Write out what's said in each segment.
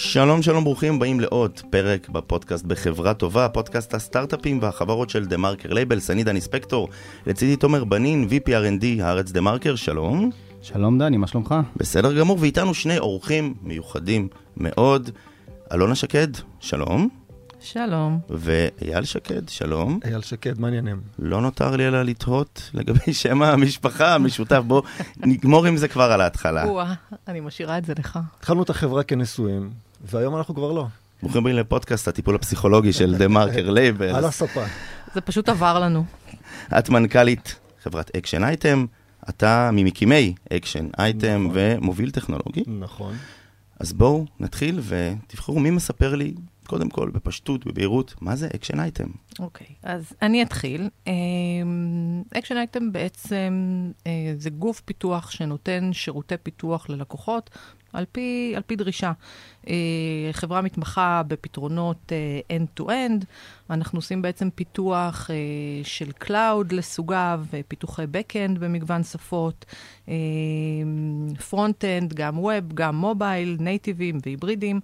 שלום שלום ברוכים הבאים לעוד פרק בפודקאסט בחברה טובה, פודקאסט הסטארט-אפים והחברות של דה מרקר לייבלס, אני דני ספקטור, לצידי תומר בנין, VP R&D הארץ דה מרקר, שלום. שלום דני, מה שלומך? בסדר גמור, ואיתנו שני אורחים מיוחדים מאוד, אלונה שקד, שלום. שלום. ואייל שקד, שלום. אייל שקד, מה העניינים? לא נותר לי אלא לתהות לגבי שם המשפחה המשותף, בוא נגמור עם זה כבר על ההתחלה. או-אה, אני משאירה את זה לך. התחלנו את החברה כנשואים, והיום אנחנו כבר לא. ברוכים הבאים לפודקאסט הטיפול הפסיכולוגי של דה מרקר לייבלס. על הספה. זה פשוט עבר לנו. את מנכ"לית חברת אקשן אייטם, אתה ממקימי אקשן אייטם נכון. ומוביל טכנולוגי. נכון. אז בואו נתחיל ותבחרו מי מספר לי, קודם כל, בפשטות, בבהירות, מה זה אקשן אייטם. אוקיי, אז אני אתחיל. אקשן אייטם בעצם אה, זה גוף פיתוח שנותן שירותי פיתוח ללקוחות על פי, על פי דרישה. אה, חברה מתמחה בפתרונות אה, end-to-end. אנחנו עושים בעצם פיתוח אה, של cloud לסוגיו, אה, פיתוחי back-end במגוון שפות, אה, front-end, גם web, גם mobile, נייטיבים והיברידים.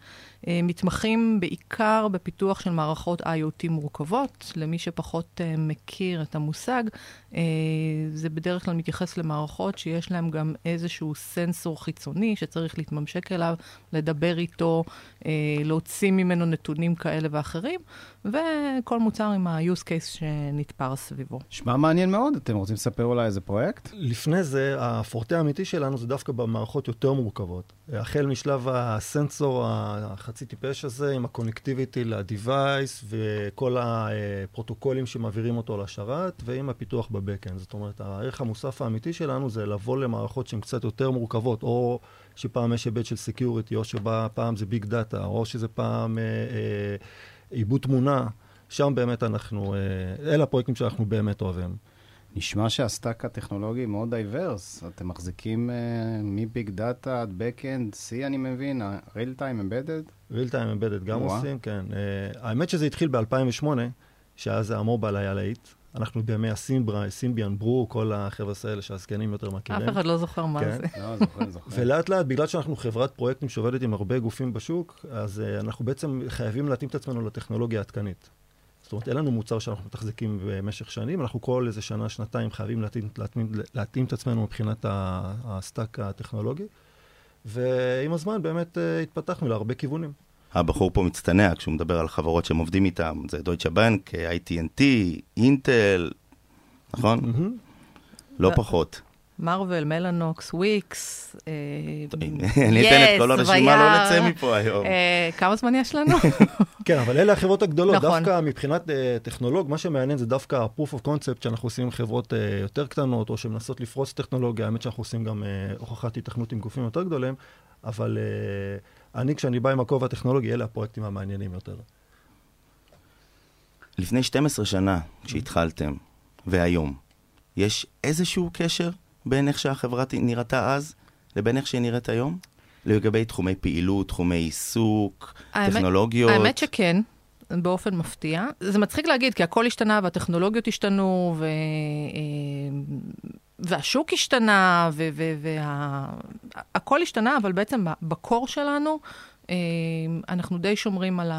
מתמחים בעיקר בפיתוח של מערכות IoT מורכבות. למי שפחות מכיר את המושג, זה בדרך כלל מתייחס למערכות שיש להם גם איזשהו סנסור חיצוני שצריך להתממשק אליו, לדבר איתו, אה, להוציא ממנו נתונים כאלה ואחרים, וכל מוצר עם ה-use case שנתפר סביבו. שמע מעניין מאוד, אתם רוצים לספר אולי איזה פרויקט? לפני זה, הפורטה האמיתי שלנו זה דווקא במערכות יותר מורכבות. החל משלב הסנסור החצי טיפש הזה, עם הקונקטיביטי ל-Device וכל הפרוטוקולים שמעבירים אותו לשרת, ועם הפיתוח בבקאנד. זאת אומרת, הערך המוסף האמיתי שלנו זה לבוא למערכות שהן קצת יותר מורכבות, או שפעם יש היבט של security, או שפעם זה big data, או שזה פעם... אה, אה, עיבוד תמונה, שם באמת אנחנו, אה, אלה הפרויקטים שאנחנו באמת אוהבים. נשמע שה stack הטכנולוגי מאוד diverse. אתם מחזיקים uh, מביג דאטה עד בקאנד, C אני מבין, real time embedded? real time embedded גם. עושים, כן. Uh, האמת שזה התחיל ב-2008, שאז ה mobile היה להיט. אנחנו בימי הסימברה, Symbian Brew, כל החבר'ה האלה שהזקנים יותר מכירים. אף אחד לא זוכר מה כן. זה. לא, זוכר, זוכר. ולאט לאט, בגלל שאנחנו חברת פרויקטים שעובדת עם הרבה גופים בשוק, אז uh, אנחנו בעצם חייבים להתאים את עצמנו לטכנולוגיה העדכנית. זאת אומרת, אין לנו מוצר שאנחנו מתחזקים במשך שנים, אנחנו כל איזה שנה, שנתיים חייבים להתאים, להתאים, להתאים את עצמנו מבחינת ה stack הטכנולוגי. ועם הזמן באמת uh, התפתחנו להרבה כיוונים. הבחור פה מצטנע כשהוא מדבר על חברות שהם עובדים איתם, זה דויטשה בנק, AT&T, אינטל, נכון? מהמם. לא לא. פחות. Marvell, מלאנוקס, וויקס, אה, אני אתן את כל הרשימה, לא. נצא מפה היום. אה, כמה זמן יש לנו? כן, אבל אלה החברות הגדולות. נכון. דווקא מבחינת uh, טכנולוג, מה שמעניין זה דווקא ה-proof of concept שאנחנו עושים עם חברות uh, יותר קטנות, או שמנסות לפרוץ טכנולוגיה. האמת שאנחנו עושים גם הוכחת התכנות עם גופים יותר גדולים, אבל uh, אני, כשאני בא עם הכובע הטכנולוגי, אלה הפרויקטים המעניינים יותר. לפני 12 שנה, כשהתחלתם, והיום, יש איזשהו קשר בין איך שהחברה נראתה אז לבין איך שהיא נראית היום? לגבי תחומי פעילות, תחומי עיסוק, האמת- טכנולוגיות? האמת שכן, באופן מפתיע. זה מצחיק להגיד, כי הכל השתנה והטכנולוגיות השתנו, ו... אה, והשוק השתנה, והכל השתנה, אבל בעצם בקור שלנו, אה, אנחנו די שומרים על.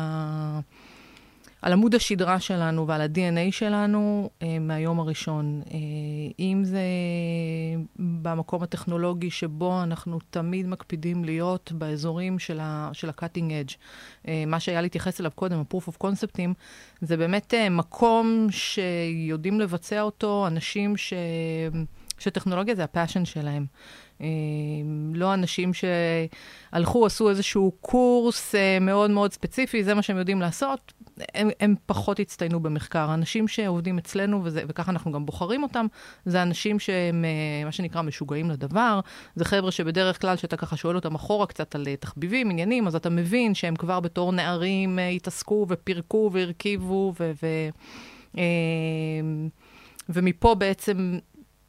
על עמוד השדרה שלנו ועל ה-DNA שלנו אה, מהיום הראשון. אה, אם זה במקום הטכנולוגי שבו אנחנו תמיד מקפידים להיות באזורים של ה- של ה-cutting edge. מה שהיה להתייחס אליו קודם, ה-proof of conceptים, זה באמת מקום שיודעים לבצע אותו אנשים ש... שטכנולוגיה זה הפאשן שלהם. אה, לא אנשים שהלכו, עשו איזשהו קורס אה, מאוד מאוד ספציפי, זה מה שהם יודעים לעשות, הם, הם פחות הצטיינו במחקר. האנשים שעובדים אצלנו, וזה, וככה אנחנו גם בוחרים אותם, זה אנשים שהם, אה, מה שנקרא, משוגעים לדבר. זה חבר'ה שבדרך כלל, שאתה ככה שואל אותם אחורה קצת על תחביבים, עניינים, אז אתה מבין שהם כבר בתור נערים התעסקו ופירקו והרכיבו, ו... ו ומפה בעצם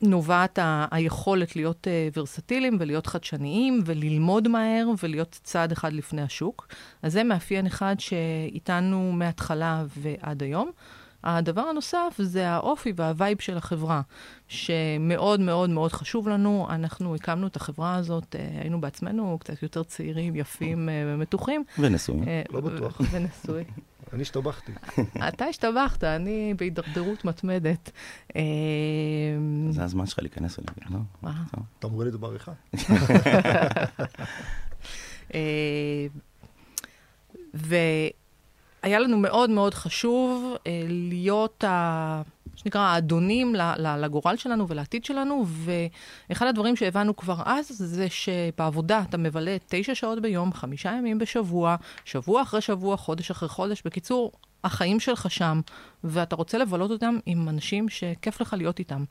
נובעת ה- היכולת להיות uh, ורסטיליים ולהיות חדשניים וללמוד מהר ולהיות צעד אחד לפני השוק. אז זה מאפיין אחד שאיתנו מההתחלה ועד היום. הדבר הנוסף זה האופי והווייב של החברה, שמאוד מאוד מאוד חשוב לנו. אנחנו הקמנו את החברה הזאת, אה, היינו בעצמנו קצת יותר צעירים, יפים אה, ומתוחים. ונשואים. אה, לא בטוח. ונשוי. אני השתבחתי. אתה השתבחת, אני בהידרדרות מתמדת. אה, זה הזמן שלך להיכנס אליי, לא? מה? אתה מוריד את זה בעריכה? אה, והיה לנו מאוד מאוד חשוב אה, להיות, ה, שנקרא, האדונים לגורל שלנו ולעתיד שלנו, ואחד הדברים שהבנו כבר אז, זה שבעבודה אתה מבלה תשע שעות ביום, חמישה ימים בשבוע, שבוע אחרי שבוע, חודש אחרי חודש. בקיצור, החיים שלך שם, ואתה רוצה לבלות אותם עם אנשים שכיף לך להיות איתם.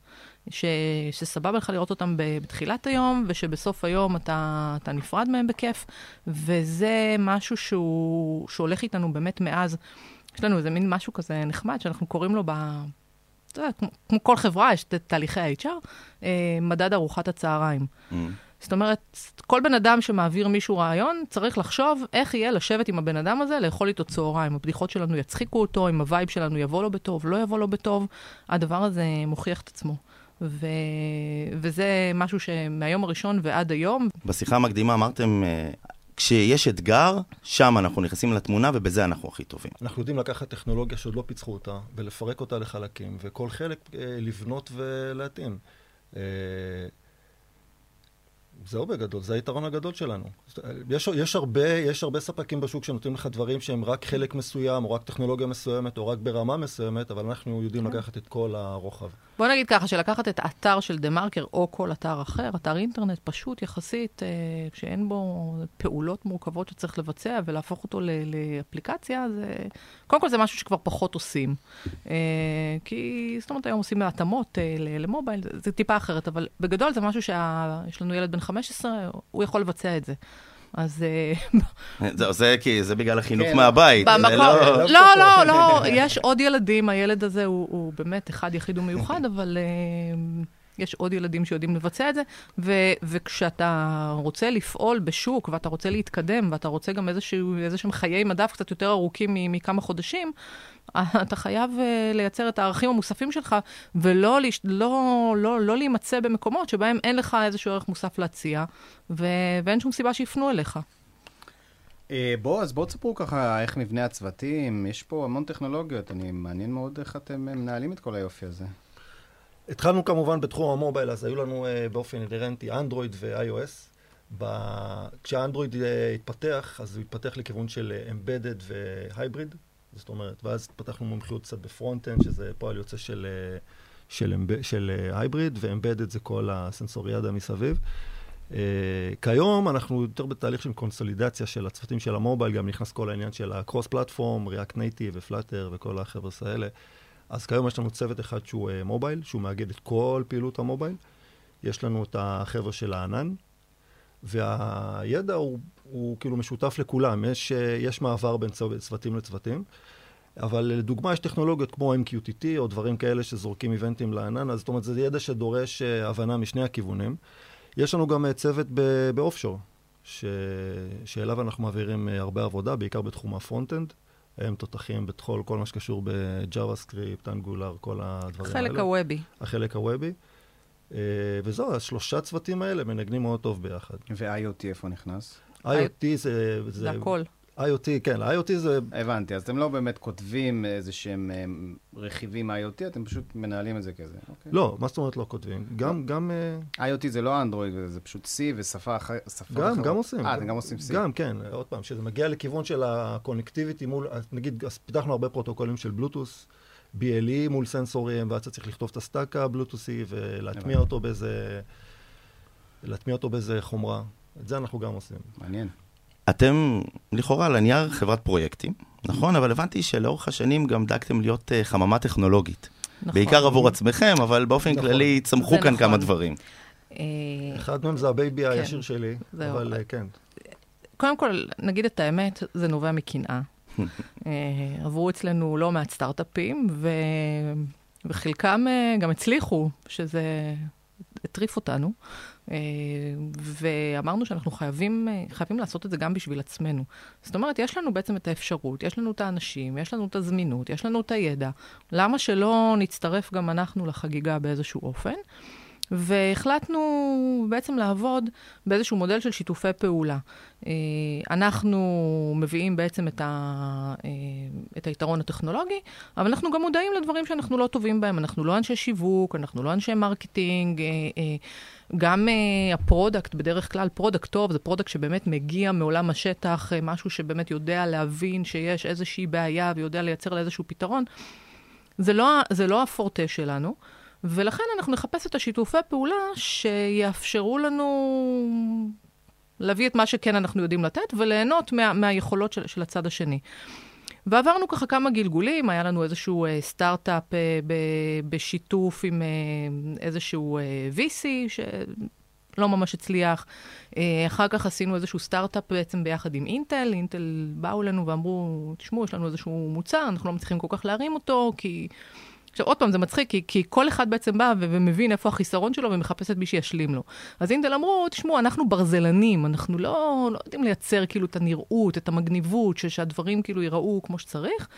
ש... שסבבה לך לראות אותם בתחילת היום, ושבסוף היום אתה, אתה נפרד מהם בכיף, וזה משהו שהוא, שהולך איתנו באמת מאז. יש לנו איזה מין משהו כזה נחמד, שאנחנו קוראים לו ב... אתה יודע, כמו, כמו כל חברה, יש את תהליכי ה-HR, אה, מדד ארוחת הצהריים. Mm. זאת אומרת, כל בן אדם שמעביר מישהו רעיון, צריך לחשוב איך יהיה לשבת עם הבן אדם הזה, לאכול איתו צהריים. הבדיחות שלנו יצחיקו אותו, אם הווייב שלנו יבוא לו בטוב, לא יבוא לו בטוב. הדבר הזה מוכיח את עצמו. ו... וזה משהו שמהיום הראשון ועד היום, בשיחה המקדימה אמרתם, אה, כשיש אתגר, שם אנחנו נכנסים לתמונה ובזה אנחנו הכי טובים. אנחנו יודעים לקחת טכנולוגיה שעוד לא פיצחו אותה, ולפרק אותה לחלקים, וכל חלק אה, לבנות ולהתאים. אה, זהו בגדול, זה היתרון הגדול שלנו. יש, יש, הרבה, יש הרבה ספקים בשוק שנותנים לך דברים שהם רק חלק מסוים, או רק טכנולוגיה מסוימת, או רק ברמה מסוימת, אבל אנחנו יודעים לקחת את כל הרוחב. בוא נגיד ככה, שלקחת את האתר של דה מרקר או כל אתר אחר, אתר אינטרנט פשוט יחסית, אה, שאין בו פעולות מורכבות שצריך לבצע, ולהפוך אותו לאפליקציה, זה... קודם כל זה משהו שכבר פחות עושים. אה, כי, זאת אומרת, היום עושים התאמות אה, למובייל, זה, זה טיפה אחרת, אבל בגדול זה משהו שיש לנו ילד בן 15, הוא יכול לבצע את זה. אז אה, זה, זה, כי זה בגלל החינוך כן. מהבית. במקום, לא... לא, לא, לא, יש עוד ילדים, הילד הזה הוא, הוא באמת אחד יחיד ומיוחד, אבל uh, יש עוד ילדים שיודעים לבצע את זה, ו, וכשאתה רוצה לפעול בשוק, ואתה רוצה להתקדם, ואתה רוצה גם איזשהו, איזשהם חיי מדף קצת יותר ארוכים מ- מכמה חודשים, אתה חייב uh, לייצר את הערכים המוספים שלך, ולא לא, לא, לא להימצא במקומות שבהם אין לך איזשהו ערך מוסף להציע, ו- ואין שום סיבה שיפנו אליך. אה, בוא, אז בואו תספרו ככה איך מבנה הצוותים, יש פה המון טכנולוגיות, אני מעניין מאוד איך אתם אה, מנהלים את כל היופי הזה. התחלנו כמובן בתחום ה mobile, אז היו לנו uh, באופן אינהרנטי אנדרואיד ו-iOS. ב... כשהאנדרואיד uh, התפתח, אז הוא התפתח לכיוון של embedded ו hybrid, זאת אומרת, ואז פתחנו מומחיות קצת ב front-end, שזה פועל יוצא של, uh, של, emb... של hybrid, ו embedded זה כל הסנסוריאדה מסביב. Uh, כיום אנחנו יותר בתהליך של קונסולידציה של הצוותים של ה mobile, גם נכנס כל העניין של ה cross platform, React Native ו Flutter וכל החבר'ס האלה. אז כיום יש לנו צוות אחד שהוא uh, mobile, שהוא מאגד את כל פעילות ה mobile. יש לנו את החבר'ה של הענן, והידע הוא, הוא כאילו משותף לכולם. יש, יש מעבר בין צו- צוותים לצוותים. אבל לדוגמה, יש טכנולוגיות כמו MQTT או דברים כאלה שזורקים eventים לענן, אז זאת אומרת, זה ידע שדורש uh, הבנה משני הכיוונים. יש לנו גם uh, צוות ב- ב offshore, ש... שאליו אנחנו מעבירים uh, הרבה עבודה, בעיקר בתחום ה front-end. הם תותחים בכל כל מה שקשור ב-JavaScript, Angular, כל הדברים האלה. חלק הוובי. החלק הוובי. Uh, וזהו, השלושה צוותים האלה מנגנים מאוד טוב ביחד. ו-IoT איפה נכנס? IoT זה... זה הכל. IoT, כן, IoT זה... הבנתי, אז אתם לא באמת כותבים איזה שהם אה, רכיבים IoT, אתם פשוט מנהלים את זה כזה. אוקיי. לא, מה זאת אומרת לא כותבים? גם, גם, אה, IoT זה לא אנדרואיד, זה פשוט C ושפה אחרת. גם, גם עושים. אה, אתם גם עושים C. גם, כן. עוד פעם, כשזה מגיע לכיוון של ה connectivity מול, נגיד, אז פיתחנו הרבה פרוטוקולים של Bluetooth, BLE מול סנסורים, ואז אתה צריך לכתוב את ה stack הבלוטוסי ולהטמיע. אותו באיזה... להטמיע אותו באיזה חומרה. את זה אנחנו גם עושים. מעניין. אתם, לכאורה, על הנייר חברת פרויקטים, נכון? אבל הבנתי שלאורך השנים גם דאגתם להיות אה, חממה טכנולוגית. נכון. בעיקר עבור עצמכם, אבל באופן נכון. כללי צמחו כאן נכון. כמה דברים. אה, אחד מהם זה ה baby כן. הישיר שלי, זהו. אבל אה, כן. קודם כל, נגיד את האמת, זה נובע מקנאה. אה, עברו אצלנו לא מעט סטארט-אפים, ו... וחלקם גם הצליחו, שזה הטריף אותנו, ואמרנו שאנחנו חייבים, אה, חייבים לעשות את זה גם בשביל עצמנו. זאת אומרת, יש לנו בעצם את האפשרות, יש לנו את האנשים, יש לנו את הזמינות, יש לנו את הידע. למה שלא נצטרף גם אנחנו לחגיגה באיזשהו אופן? והחלטנו בעצם לעבוד באיזשהו מודל של שיתופי פעולה. אה, אנחנו מביאים בעצם את, ה, אה, את היתרון הטכנולוגי, אבל אנחנו גם מודעים לדברים שאנחנו לא טובים בהם. אנחנו לא אנשי שיווק, אנחנו לא אנשי marketing. אה, גם ה product, בדרך כלל product טוב, זה product שבאמת מגיע מעולם השטח, משהו שבאמת יודע להבין שיש איזושהי בעיה ויודע לייצר לאיזשהו פתרון. זה לא, זה לא הפורטה שלנו. ולכן אנחנו נחפש את השיתופי פעולה שיאפשרו לנו להביא את מה שכן אנחנו יודעים לתת וליהנות מה, מהיכולות של, של הצד השני. ועברנו ככה כמה גלגולים, היה לנו איזשהו uh, סטארט-אפ uh, ב, בשיתוף עם uh, איזשהו uh, VC, שלא ממש הצליח. Uh, אחר כך עשינו איזשהו סטארט-אפ בעצם ביחד עם אינטל. אינטל באו אלינו ואמרו, תשמעו, יש לנו איזשהו מוצר, אנחנו לא מצליחים כל כך להרים אותו, כי... עכשיו, עוד פעם, זה מצחיק, כי, כי כל אחד בעצם בא ו- ומבין איפה החיסרון שלו ומחפש את מי שישלים לו. אז אינטל אמרו, תשמעו, אנחנו ברזלנים, אנחנו לא, לא יודעים לייצר כאילו את הנראות, את המגניבות, ש- שהדברים כאילו ייראו כמו שצריך.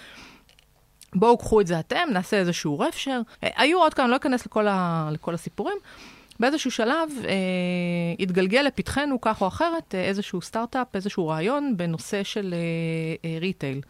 בואו, קחו את זה אתם, נעשה איזשהו refresher. אה, היו עוד כאן, לא אכנס לכל, ה- לכל הסיפורים. באיזשהו שלב אה, התגלגל לפתחנו, כך או אחרת, אה, איזשהו סטארט-אפ, איזשהו רעיון בנושא של אה, אה, retail.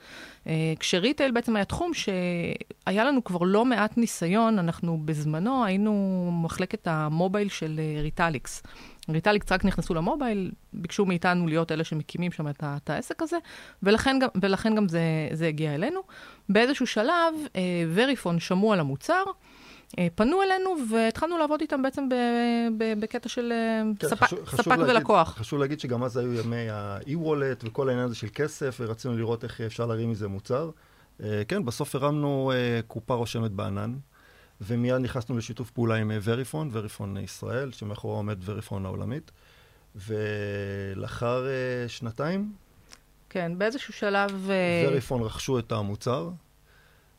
אה, כש retail בעצם היה תחום שהיה לנו כבר לא מעט ניסיון, אנחנו בזמנו היינו מחלקת ה mobile של אה, ריטליקס. ריטליקס רק נכנסו ל mobile, ביקשו מאיתנו להיות אלה שמקימים שם את, את העסק הזה, ולכן גם, ולכן גם זה, זה הגיע אלינו. באיזשהו שלב, אה, Verifone שמעו על המוצר, פנו אלינו והתחלנו לעבוד איתם בעצם בקטע של אה, כן, ספק, חשוב, חשוב ספק להגיד, ולקוח. חשוב להגיד שגם אז היו ימי ה-e-wallet וכל העניין הזה של כסף, ורצינו לראות איך אפשר להרים מזה מוצר. אה, כן, בסוף הרמנו קופה רושמת בענן, ומיד נכנסנו לשיתוף פעולה עם וריפון, וריפון ישראל, שמאחורה עומד וריפון העולמית. ולאחר שנתיים... כן, באיזשהו שלב... וריפון רכשו את המוצר.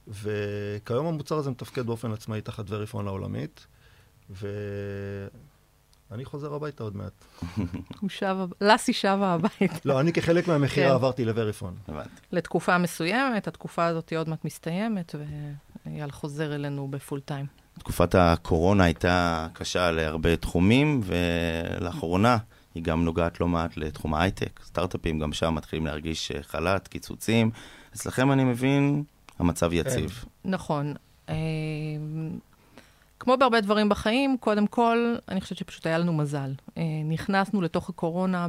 וכיום המוצר הזה מתפקד באופן עצמאי תחת וריפון העולמית, ואני חוזר הביתה עוד מעט. הוא שב, לסי שבה הביתה. לא, אני כחלק מהמכירה כן. עברתי לווריפון. לתקופה מסוימת, התקופה הזאת עוד מעט מסתיימת, ואייל חוזר אלינו בפול טיים. תקופת הקורונה הייתה קשה להרבה תחומים, ולאחרונה היא גם נוגעת לא מעט לתחום ההייטק. סטארט-אפים גם שם מתחילים להרגיש חל"ת, קיצוצים. אצלכם אני מבין המצב יציב. נכון. אה, כמו בהרבה דברים בחיים, קודם כל, אני חושבת שפשוט היה לנו מזל. אה, נכנסנו לתוך הקורונה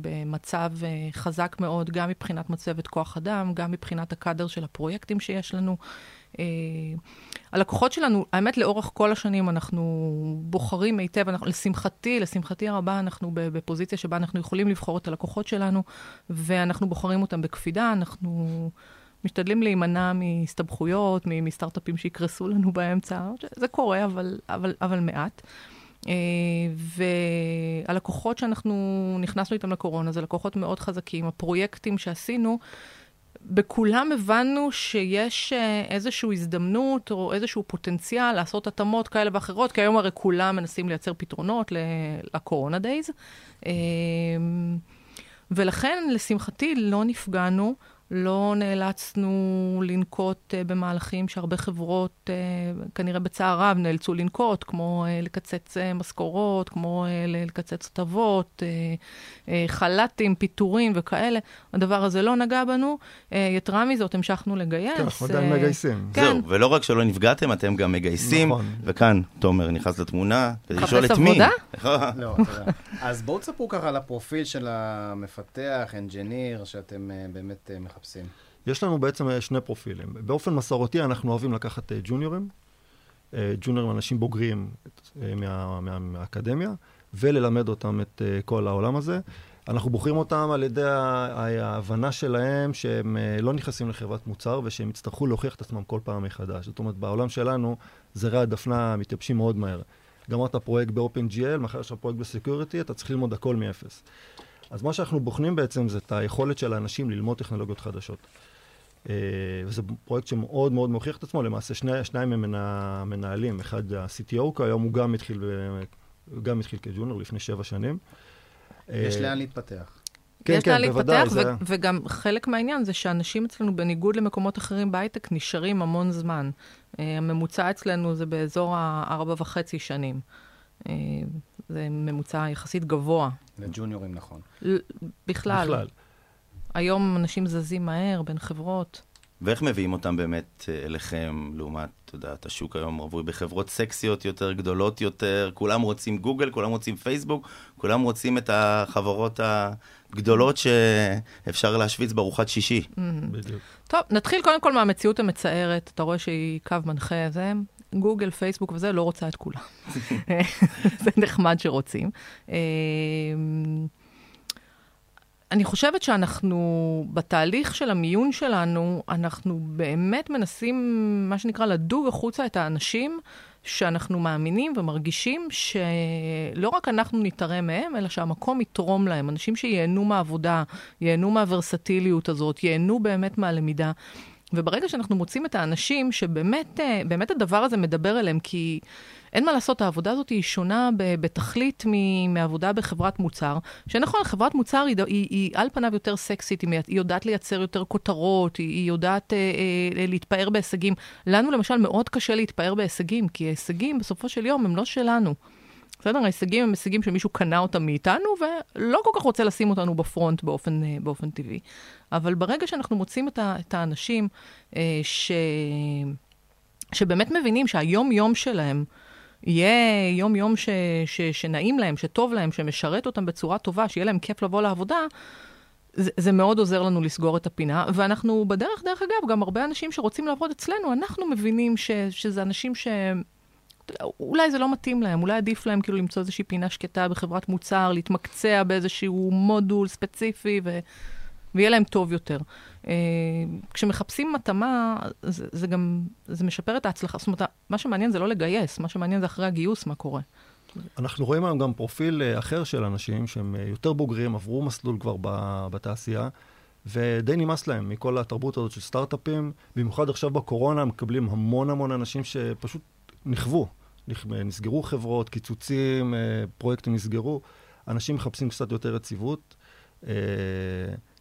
במצב אה, חזק מאוד, גם מבחינת מצבת כוח אדם, גם מבחינת הקאדר של הפרויקטים שיש לנו. הלקוחות שלנו, האמת, לאורך כל השנים אנחנו בוחרים היטב, אנחנו, לשמחתי, לשמחתי הרבה, אנחנו בפוזיציה שבה אנחנו יכולים לבחור את הלקוחות שלנו, ואנחנו בוחרים אותם בקפידה, אנחנו... משתדלים להימנע מהסתבכויות, מסטארט-אפים שיקרסו לנו באמצע. זה קורה, אבל, אבל, אבל מעט. Uh, והלקוחות שאנחנו נכנסנו איתם לקורונה, זה לקוחות מאוד חזקים. הפרויקטים שעשינו, בכולם הבנו שיש uh, איזושהי הזדמנות או איזשהו פוטנציאל לעשות התאמות כאלה ואחרות, כי היום הרי כולם מנסים לייצר פתרונות לקורונה דייז. Uh, ולכן, לשמחתי, לא נפגענו. לא נאלצנו לנקוט uh, במהלכים שהרבה חברות, uh, כנראה בצער רב, נאלצו לנקוט, כמו uh, לקצץ uh, משכורות, כמו uh, לקצץ הטבות, uh, uh, חל"תים, פיטורים וכאלה. הדבר הזה לא נגע בנו. Uh, יתרה מזאת, המשכנו לגייס. כן, אנחנו עדיין uh, מגייסים. כן. זהו, ולא רק שלא נפגעתם, אתם גם מגייסים. נכון. וכאן, תומר נכנס לתמונה, כדי לשאול את מי. חפש עבודה? לא, תודה. אז בואו תספרו ככה על הפרופיל של המפתח, אנג'יניר, שאתם uh, באמת uh, מחפשים. יש לנו בעצם אה, שני פרופילים. באופן מסורתי אנחנו אוהבים לקחת uh, ג'וניורים, uh, ג'וניורים אנשים בוגרים מה, מה, מהאקדמיה, וללמד אותם את כל העולם הזה. אנחנו בוחרים אותם על ידי ההבנה שלהם שהם לא נכנסים לחברת מוצר ושהם יצטרכו להוכיח את עצמם כל פעם מחדש. זאת אומרת, בעולם שלנו זרי הדפנה מתייבשים מאוד מהר. גמרת פרויקט ב-OpenGL, מחר יש לך פרויקט ב security, אתה צריך ללמוד הכל מאפס. אז מה שאנחנו בוחנים בעצם זה את היכולת של האנשים ללמוד טכנולוגיות חדשות. אה, וזה פרויקט שמאוד מאוד מוכיח את עצמו, למעשה שני, שניים הם מנהלים, אחד ה-CTO כיום, הוא גם התחיל גם התחיל כג'וניור לפני שבע שנים. יש אה, לאן להתפתח. כן, יש כן, לאן בוודאי, להתפתח, זה- וגם חלק מהעניין זה שאנשים אצלנו, בניגוד למקומות אחרים בהייטק, נשארים המון זמן. אה, הממוצע אצלנו זה באזור הארבע וחצי שנים. זה ממוצע יחסית גבוה. לג'וניורים, נכון. ל- בכלל, בכלל. היום אנשים זזים מהר בין חברות. ואיך מביאים אותם באמת אה, אליכם, לעומת, אתה יודע, את השוק היום רווי בחברות סקסיות יותר, גדולות יותר, כולם רוצים גוגל, כולם רוצים פייסבוק, כולם רוצים את החברות הגדולות שאפשר להשוויץ בארוחת שישי. בדיוק. טוב, נתחיל קודם כל מהמציאות המצערת. אתה רואה שהיא קו מנחה, זה גוגל, פייסבוק וזה, לא רוצה את כולם. זה נחמד שרוצים. אה, אני חושבת שאנחנו, בתהליך של המיון שלנו, אנחנו באמת מנסים, מה שנקרא, לדוג החוצה את האנשים שאנחנו מאמינים ומרגישים שלא רק אנחנו נתרם מהם, אלא שהמקום יתרום להם. אנשים שייהנו מהעבודה, ייהנו מהוורסטיליות הזאת, ייהנו באמת מהלמידה. וברגע שאנחנו מוצאים את האנשים שבאמת אה, באמת הדבר הזה מדבר אליהם, כי אין מה לעשות, העבודה הזאת היא שונה בתכלית מעבודה בחברת מוצר, שנכון, חברת מוצר היא, היא, היא על פניו יותר סקסית, היא, היא יודעת לייצר יותר כותרות, היא, היא יודעת אה, אה, להתפאר בהישגים. לנו למשל מאוד קשה להתפאר בהישגים, כי ההישגים בסופו של יום הם לא שלנו. בסדר? ההישגים הם הישגים שמישהו קנה אותם מאיתנו, ולא כל כך רוצה לשים אותנו בפרונט באופן, אה, באופן טבעי. אבל ברגע שאנחנו מוצאים את, ה, את האנשים אה, ש, שבאמת מבינים שהיום-יום שלהם יהיה יום-יום ש, ש, שנעים להם, שטוב להם, שמשרת אותם בצורה טובה, שיהיה להם כיף לבוא לעבודה, זה, זה מאוד עוזר לנו לסגור את הפינה. ואנחנו בדרך, דרך אגב, גם הרבה אנשים שרוצים לעבוד אצלנו, אנחנו מבינים ש, שזה אנשים ש... אולי זה לא מתאים להם, אולי עדיף להם כאילו למצוא איזושהי פינה שקטה בחברת מוצר, להתמקצע באיזשהו מודול ספציפי, ו... ויהיה להם טוב יותר. Uh, כשמחפשים התאמה, זה, זה גם, זה משפר את ההצלחה. זאת אומרת, מה שמעניין זה לא לגייס, מה שמעניין זה אחרי הגיוס, מה קורה. אנחנו רואים היום גם פרופיל אה, אחר של אנשים שהם אה, יותר בוגרים, עברו מסלול כבר בתעשייה, ודי נמאס להם מכל התרבות הזאת של סטארט-אפים, במיוחד עכשיו בקורונה, מקבלים המון המון אנשים שפשוט נכוו. נכ- נסגרו חברות, קיצוצים, אה, פרויקטים נסגרו. אנשים מחפשים קצת יותר יציבות. אה,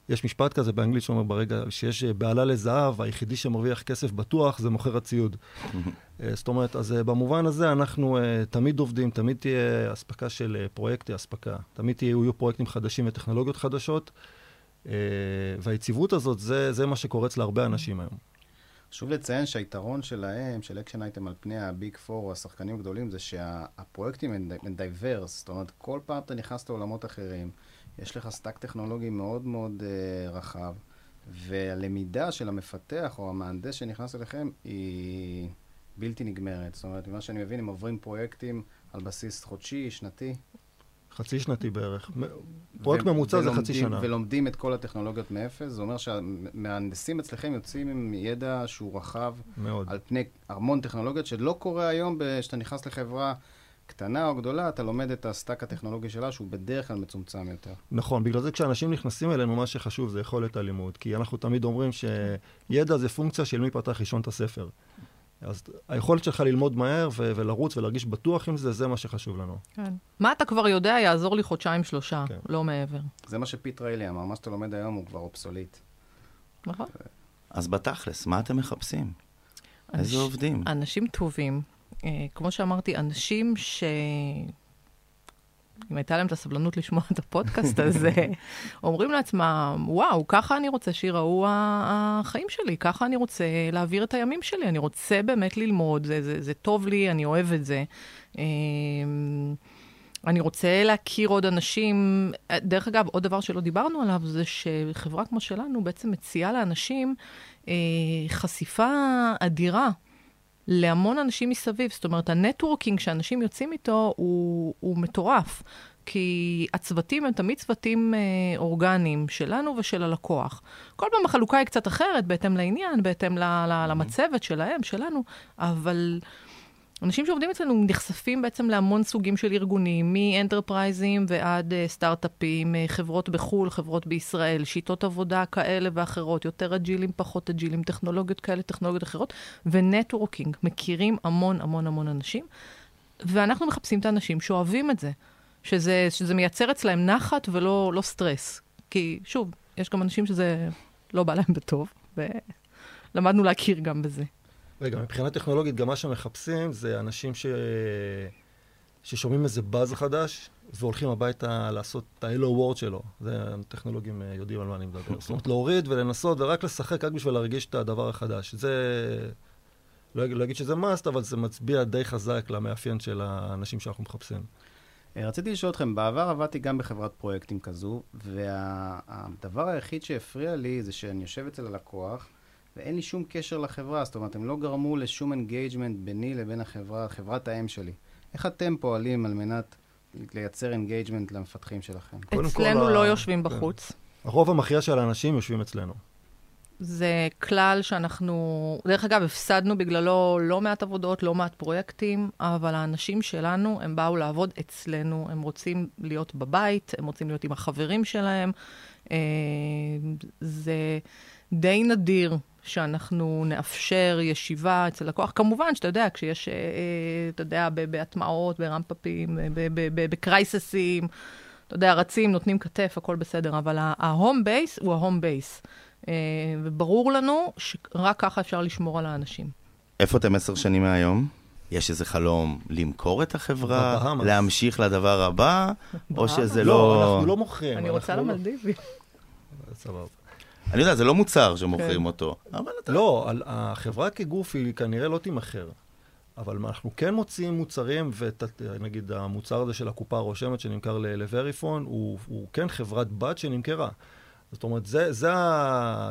יש משפט כזה באנגלית שאומר ברגע שיש אה, בהלה לזהב, היחידי שמרוויח כסף בטוח זה מוכר הציוד. זאת אומרת, אז במובן הזה אנחנו תמיד עובדים, תמיד תהיה אספקה של פרויקטי אספקה, תמיד יהיו פרויקטים חדשים וטכנולוגיות חדשות, והיציבות הזאת, זה, זה מה שקורץ להרבה אנשים היום. חשוב לציין שהיתרון שלהם, של אקשן אייטם על פני ה Big Four או השחקנים הגדולים, זה שהפרויקטים הם diverse. זאת אומרת, כל פעם אתה נכנס לעולמות אחרים, יש לך stack טכנולוגי מאוד מאוד uh, רחב, והלמידה של המפתח או המהנדס שנכנס אליכם היא בלתי נגמרת. זאת אומרת, ממה שאני מבין, הם עוברים פרויקטים על בסיס חודשי, שנתי. חצי שנתי בערך. פרויקט ממוצע זה חצי שנה. ולומדים את כל הטכנולוגיות מאפס. זה אומר שהמהנדסים אצלכם יוצאים עם ידע שהוא רחב מאוד. על פני המון טכנולוגיות, שלא קורה היום כשאתה נכנס לחברה קטנה או גדולה, אתה לומד את ה stack הטכנולוגי שלה, שהוא בדרך כלל מצומצם יותר. נכון, בגלל זה כשאנשים נכנסים אלינו, מה שחשוב זה יכולת הלימוד. כי אנחנו תמיד אומרים שידע זה פונקציה של מי פתח ראשון את הספר. אז היכולת שלך ללמוד מהר ו- ולרוץ ולהרגיש בטוח עם זה, זה מה שחשוב לנו. כן. מה אתה כבר יודע יעזור לי חודשיים-שלושה, כן. לא מעבר. זה מה שפיט ריילי אמר, מה שאתה לומד היום הוא כבר obsolete. נכון? אז בתכלס, מה אתם מחפשים? איזה אנש- עובדים? אנשים טובים. אה, כמו שאמרתי, אנשים ש... אם הייתה להם את הסבלנות לשמוע את הפודקאסט הזה, אומרים לעצמם, וואו, ככה אני רוצה שיראו החיים שלי, ככה אני רוצה להעביר את הימים שלי, אני רוצה באמת ללמוד, זה, זה, זה טוב לי, אני אוהב את זה. אה, אני רוצה להכיר עוד אנשים. דרך אגב, עוד דבר שלא דיברנו עליו, זה שחברה כמו שלנו בעצם מציעה לאנשים אה, חשיפה אדירה להמון אנשים מסביב. זאת אומרת, ה networking שאנשים יוצאים איתו הוא, הוא מטורף. כי הצוותים הם תמיד צוותים אה, אורגניים, שלנו ושל הלקוח. כל פעם החלוקה היא קצת אחרת, בהתאם לעניין, בהתאם ל, ל, למצבת שלהם, שלנו, אבל אנשים שעובדים אצלנו נחשפים בעצם להמון סוגים של ארגונים, מ enterprise-ים ועד uh, סטארט-אפים, uh, חברות בחו"ל, חברות בישראל, שיטות עבודה כאלה ואחרות, יותר agile-ים, פחות agile-ים, טכנולוגיות כאלה, טכנולוגיות אחרות, ו networking, מכירים המון המון המון אנשים. ואנחנו מחפשים את האנשים שאוהבים את זה, שזה, שזה מייצר אצלהם נחת ולא לא סטרס. כי שוב, יש גם אנשים שזה לא בא להם בטוב, ולמדנו להכיר גם בזה. רגע, מבחינה טכנולוגית, גם מה שמחפשים זה אנשים ש... ששומעים איזה באז חדש, והולכים הביתה לעשות את ה- Hello World שלו. זה, הטכנולוגים אה, יודעים על מה אני מדבר. זאת אומרת, להוריד ולנסות ורק לשחק רק בשביל להרגיש את הדבר החדש. זה... לא, לא אגיד שזה must, אבל זה מצביע די חזק למאפיין של האנשים שאנחנו מחפשים. אה, רציתי לשאול אתכם, בעבר עבדתי גם בחברת פרויקטים כזו, והדבר היחיד שהפריע לי זה שאני יושב אצל הלקוח, ואין לי שום קשר לחברה, זאת אומרת, הם לא גרמו לשום engagement ביני לבין החברה, חברת האם שלי. איך אתם פועלים על מנת לייצר engagement למפתחים שלכם? אצלנו לא יושבים כן. בחוץ. הרוב המכריע של האנשים יושבים אצלנו. זה כלל שאנחנו, דרך אגב, הפסדנו בגללו לא מעט עבודות, לא מעט פרויקטים, אבל האנשים שלנו, הם באו לעבוד אצלנו, הם רוצים להיות בבית, הם רוצים להיות עם החברים שלהם. אה, זה די נדיר שאנחנו נאפשר ישיבה אצל לקוח. כמובן שאתה יודע, כשיש, אה, אה, אתה יודע, בהטמעות, ב ramp-up-ים, ב crisis-ים, אתה יודע, רצים, נותנים כתף, הכל בסדר, אבל ה home base הוא ה home base. אה, וברור לנו שרק ככה אפשר לשמור על האנשים. איפה אתם עשר שנים מהיום? יש איזה חלום למכור את החברה. להמשיך לדבר הבא, או שזה לא... לא, אנחנו לא מוכרים. אני רוצה לא- למלדיבי. סבבה. אני יודע, זה לא מוצר שמוכרים כן. אותו, אבל אתה... לא, החברה כגוף היא כנראה לא תימכר. אבל אנחנו כן מוציאים מוצרים, ונגיד המוצר הזה של הקופה הרושמת שנמכר לווריפון, הוא, הוא כן חברת בת שנמכרה. זאת אומרת, זה, זה,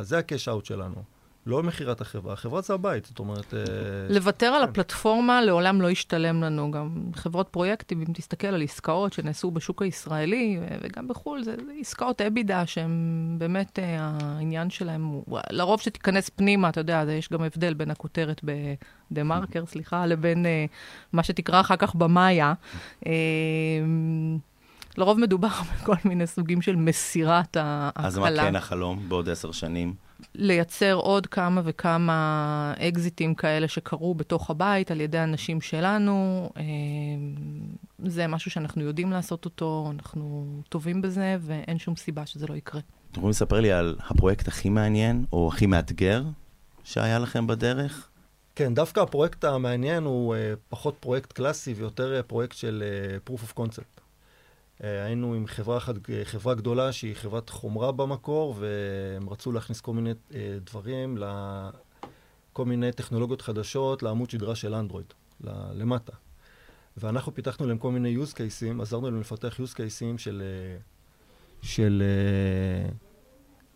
זה הקש אאוט שלנו. לא מכירת החברה, החברה זה הבית, זאת אומרת... אה, לוותר על כן. הפלטפורמה לעולם לא ישתלם לנו. גם חברות פרויקטים, אם תסתכל על עסקאות שנעשו בשוק הישראלי וגם בחו"ל, זה עסקאות אבידה שהן באמת, אה, העניין שלהן הוא... לרוב שתיכנס פנימה, אתה יודע, יש גם הבדל בין הכותרת בדה מרקר, סליחה, לבין אה, מה שתקרא אחר כך במאיה. לרוב מדובר בכל מיני סוגים של מסירת ההקלה. אז מה כן החלום בעוד עשר שנים? לייצר עוד כמה וכמה אקזיטים כאלה שקרו בתוך הבית על ידי אנשים שלנו. אה, זה משהו שאנחנו יודעים לעשות אותו, אנחנו טובים בזה, ואין שום סיבה שזה לא יקרה. אתם יכולים לספר לי על הפרויקט הכי מעניין, או הכי מאתגר, שהיה לכם בדרך? כן, דווקא הפרויקט המעניין הוא uh, פחות פרויקט קלאסי ויותר uh, פרויקט של proof of concept. אה, היינו עם חברה, אחת, חברה גדולה שהיא חברת חומרה במקור, והם רצו להכניס כל מיני אה, דברים, כל מיני טכנולוגיות חדשות לעמוד שדרה של אנדרואיד, למטה. ואנחנו פיתחנו להם כל מיני use cases, עזרנו להם לפתח use cases של, אה, של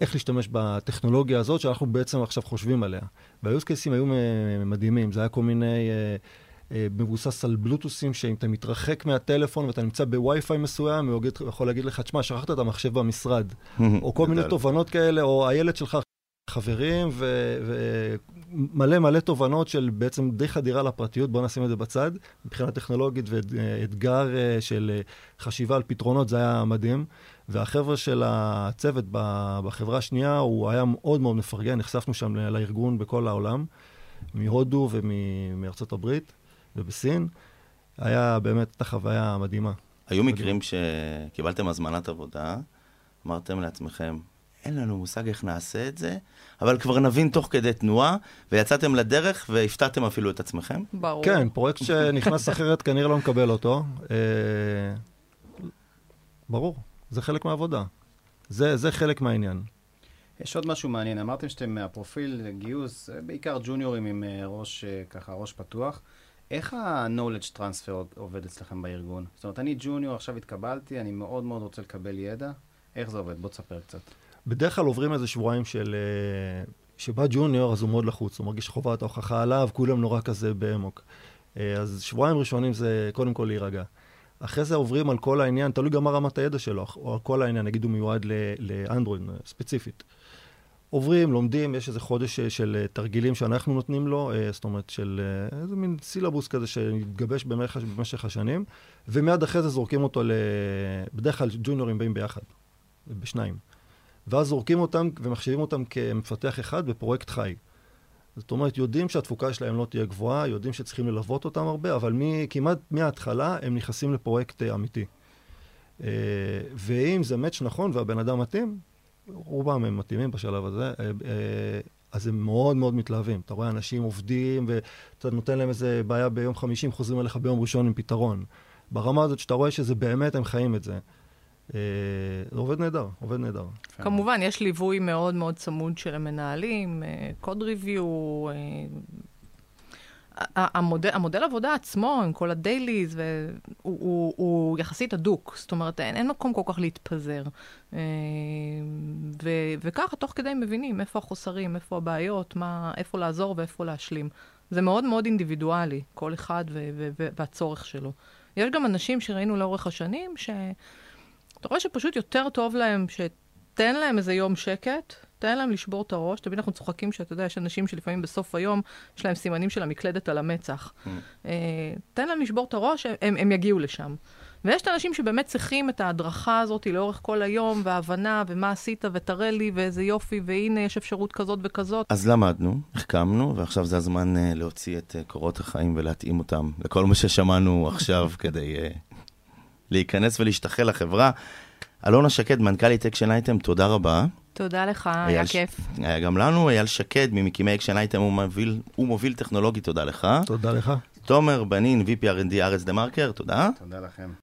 איך להשתמש בטכנולוגיה הזאת, שאנחנו בעצם עכשיו חושבים עליה. וה-use cases היו מדהימים, זה היה כל מיני... אה, מבוסס על בלוטוסים, שאם אתה מתרחק מהטלפון ואתה נמצא בווי-פיי מסוים, הוא יכול להגיד לך, תשמע, שכחת את המחשב במשרד. או כל מיני תובנות כאלה, או הילד שלך חברים, ומלא מלא תובנות של בעצם די חדירה לפרטיות, בואו נשים את זה בצד. מבחינה טכנולוגית ואתגר אה, של אה, חשיבה על פתרונות, זה היה מדהים. והחבר'ה של הצוות בחברה השנייה, הוא היה מאוד מאוד מפרגן, נחשפנו שם לארגון בכל העולם, מהודו ומארצות הברית. ובסין, היה באמת את החוויה המדהימה. היו מקרים שקיבלתם הזמנת עבודה, אמרתם לעצמכם, אין לנו מושג איך נעשה את זה, אבל כבר נבין תוך כדי תנועה, ויצאתם לדרך והפתעתם אפילו את עצמכם? ברור. כן, פרויקט שנכנס אחרת כנראה לא מקבל אותו. אה, ברור, זה חלק מהעבודה. זה, זה חלק מהעניין. יש עוד משהו מעניין, אמרתם שאתם מהפרופיל גיוס, בעיקר ג'וניורים עם אה, ראש, אה, ככה, ראש פתוח. איך ה-knowledge transfer עובד אצלכם בארגון? זאת אומרת, אני ג'וניור, עכשיו התקבלתי, אני מאוד מאוד רוצה לקבל ידע. איך זה עובד? בוא תספר קצת. בדרך כלל עוברים איזה שבועיים של... אה, שבא ג'וניור, אז הוא מאוד לחוץ, הוא מרגיש חובת ההוכחה עליו, כולם נורא כזה באמוק. אה, אז שבועיים ראשונים זה קודם כל להירגע. אחרי זה עוברים על כל העניין, תלוי גם מה רמת הידע שלו, או על כל העניין, נגיד הוא מיועד לאנדרואיד ספציפית. עוברים, לומדים, יש איזה חודש אה, של אה, תרגילים שאנחנו נותנים לו, אה, זאת אומרת של איזה מין סילבוס כזה שהתגבש במשך, במשך השנים, ומיד אחרי זה זורקים אותו ל... בדרך כלל ג'וניורים באים ביחד, בשניים. ואז זורקים אותם ומחשיבים אותם כמפתח אחד בפרויקט חי. זאת אומרת, יודעים שהתפוקה שלהם לא תהיה גבוהה, יודעים שצריכים ללוות אותם הרבה, אבל מ, כמעט מההתחלה הם נכנסים לפרויקט אמיתי. ואם זה מאץ' נכון והבן אדם מתאים, רובם הם מתאימים בשלב הזה, אה, אז הם מאוד מאוד מתלהבים. אתה רואה אנשים עובדים, ואתה נותן להם איזה בעיה ביום חמישי, הם חוזרים אליך ביום ראשון עם פתרון. ברמה הזאת שאתה רואה שזה באמת, הם חיים את זה. זה עובד נהדר, עובד נהדר. כמובן, יש ליווי מאוד מאוד צמוד של המנהלים, קוד ריוויו, המודל, המודל עבודה עצמו, עם כל הדייליז, הוא, הוא, הוא יחסית הדוק. זאת אומרת, אין, אין מקום כל כך להתפזר. אה, ו, וככה, תוך כדי מבינים איפה החוסרים, איפה הבעיות, מה, איפה לעזור ואיפה להשלים. זה מאוד מאוד אינדיבידואלי, כל אחד ו, ו, ו, והצורך שלו. יש גם אנשים שראינו לאורך השנים, שאתה רואה שפשוט יותר טוב להם, שתן להם איזה יום שקט, תן להם לשבור את הראש. תמיד אנחנו צוחקים שאתה יודע, יש אנשים שלפעמים בסוף היום יש להם סימנים של המקלדת על המצח. Mm. Uh, תן להם לשבור את הראש, הם, הם יגיעו לשם. ויש את האנשים שבאמת צריכים את ההדרכה הזאת לאורך כל היום, והבנה, ומה עשית, ותראה לי, ואיזה יופי, והנה יש אפשרות כזאת וכזאת. אז למדנו, החכמנו, ועכשיו זה הזמן uh, להוציא את uh, קורות החיים ולהתאים אותם לכל מה ששמענו עכשיו כדי uh, להיכנס ולהשתחל לחברה. אלונה שקד, מנכ"לית אקשן אייטם, תודה רבה. תודה לך, היה כיף. היה גם לנו, אייל שקד ממקימי Action Item, הוא מוביל, הוא מוביל טכנולוגי, תודה לך. תודה לך. תומר בנין, VP R&D הארץ דה מרקר, תודה. תודה לכם.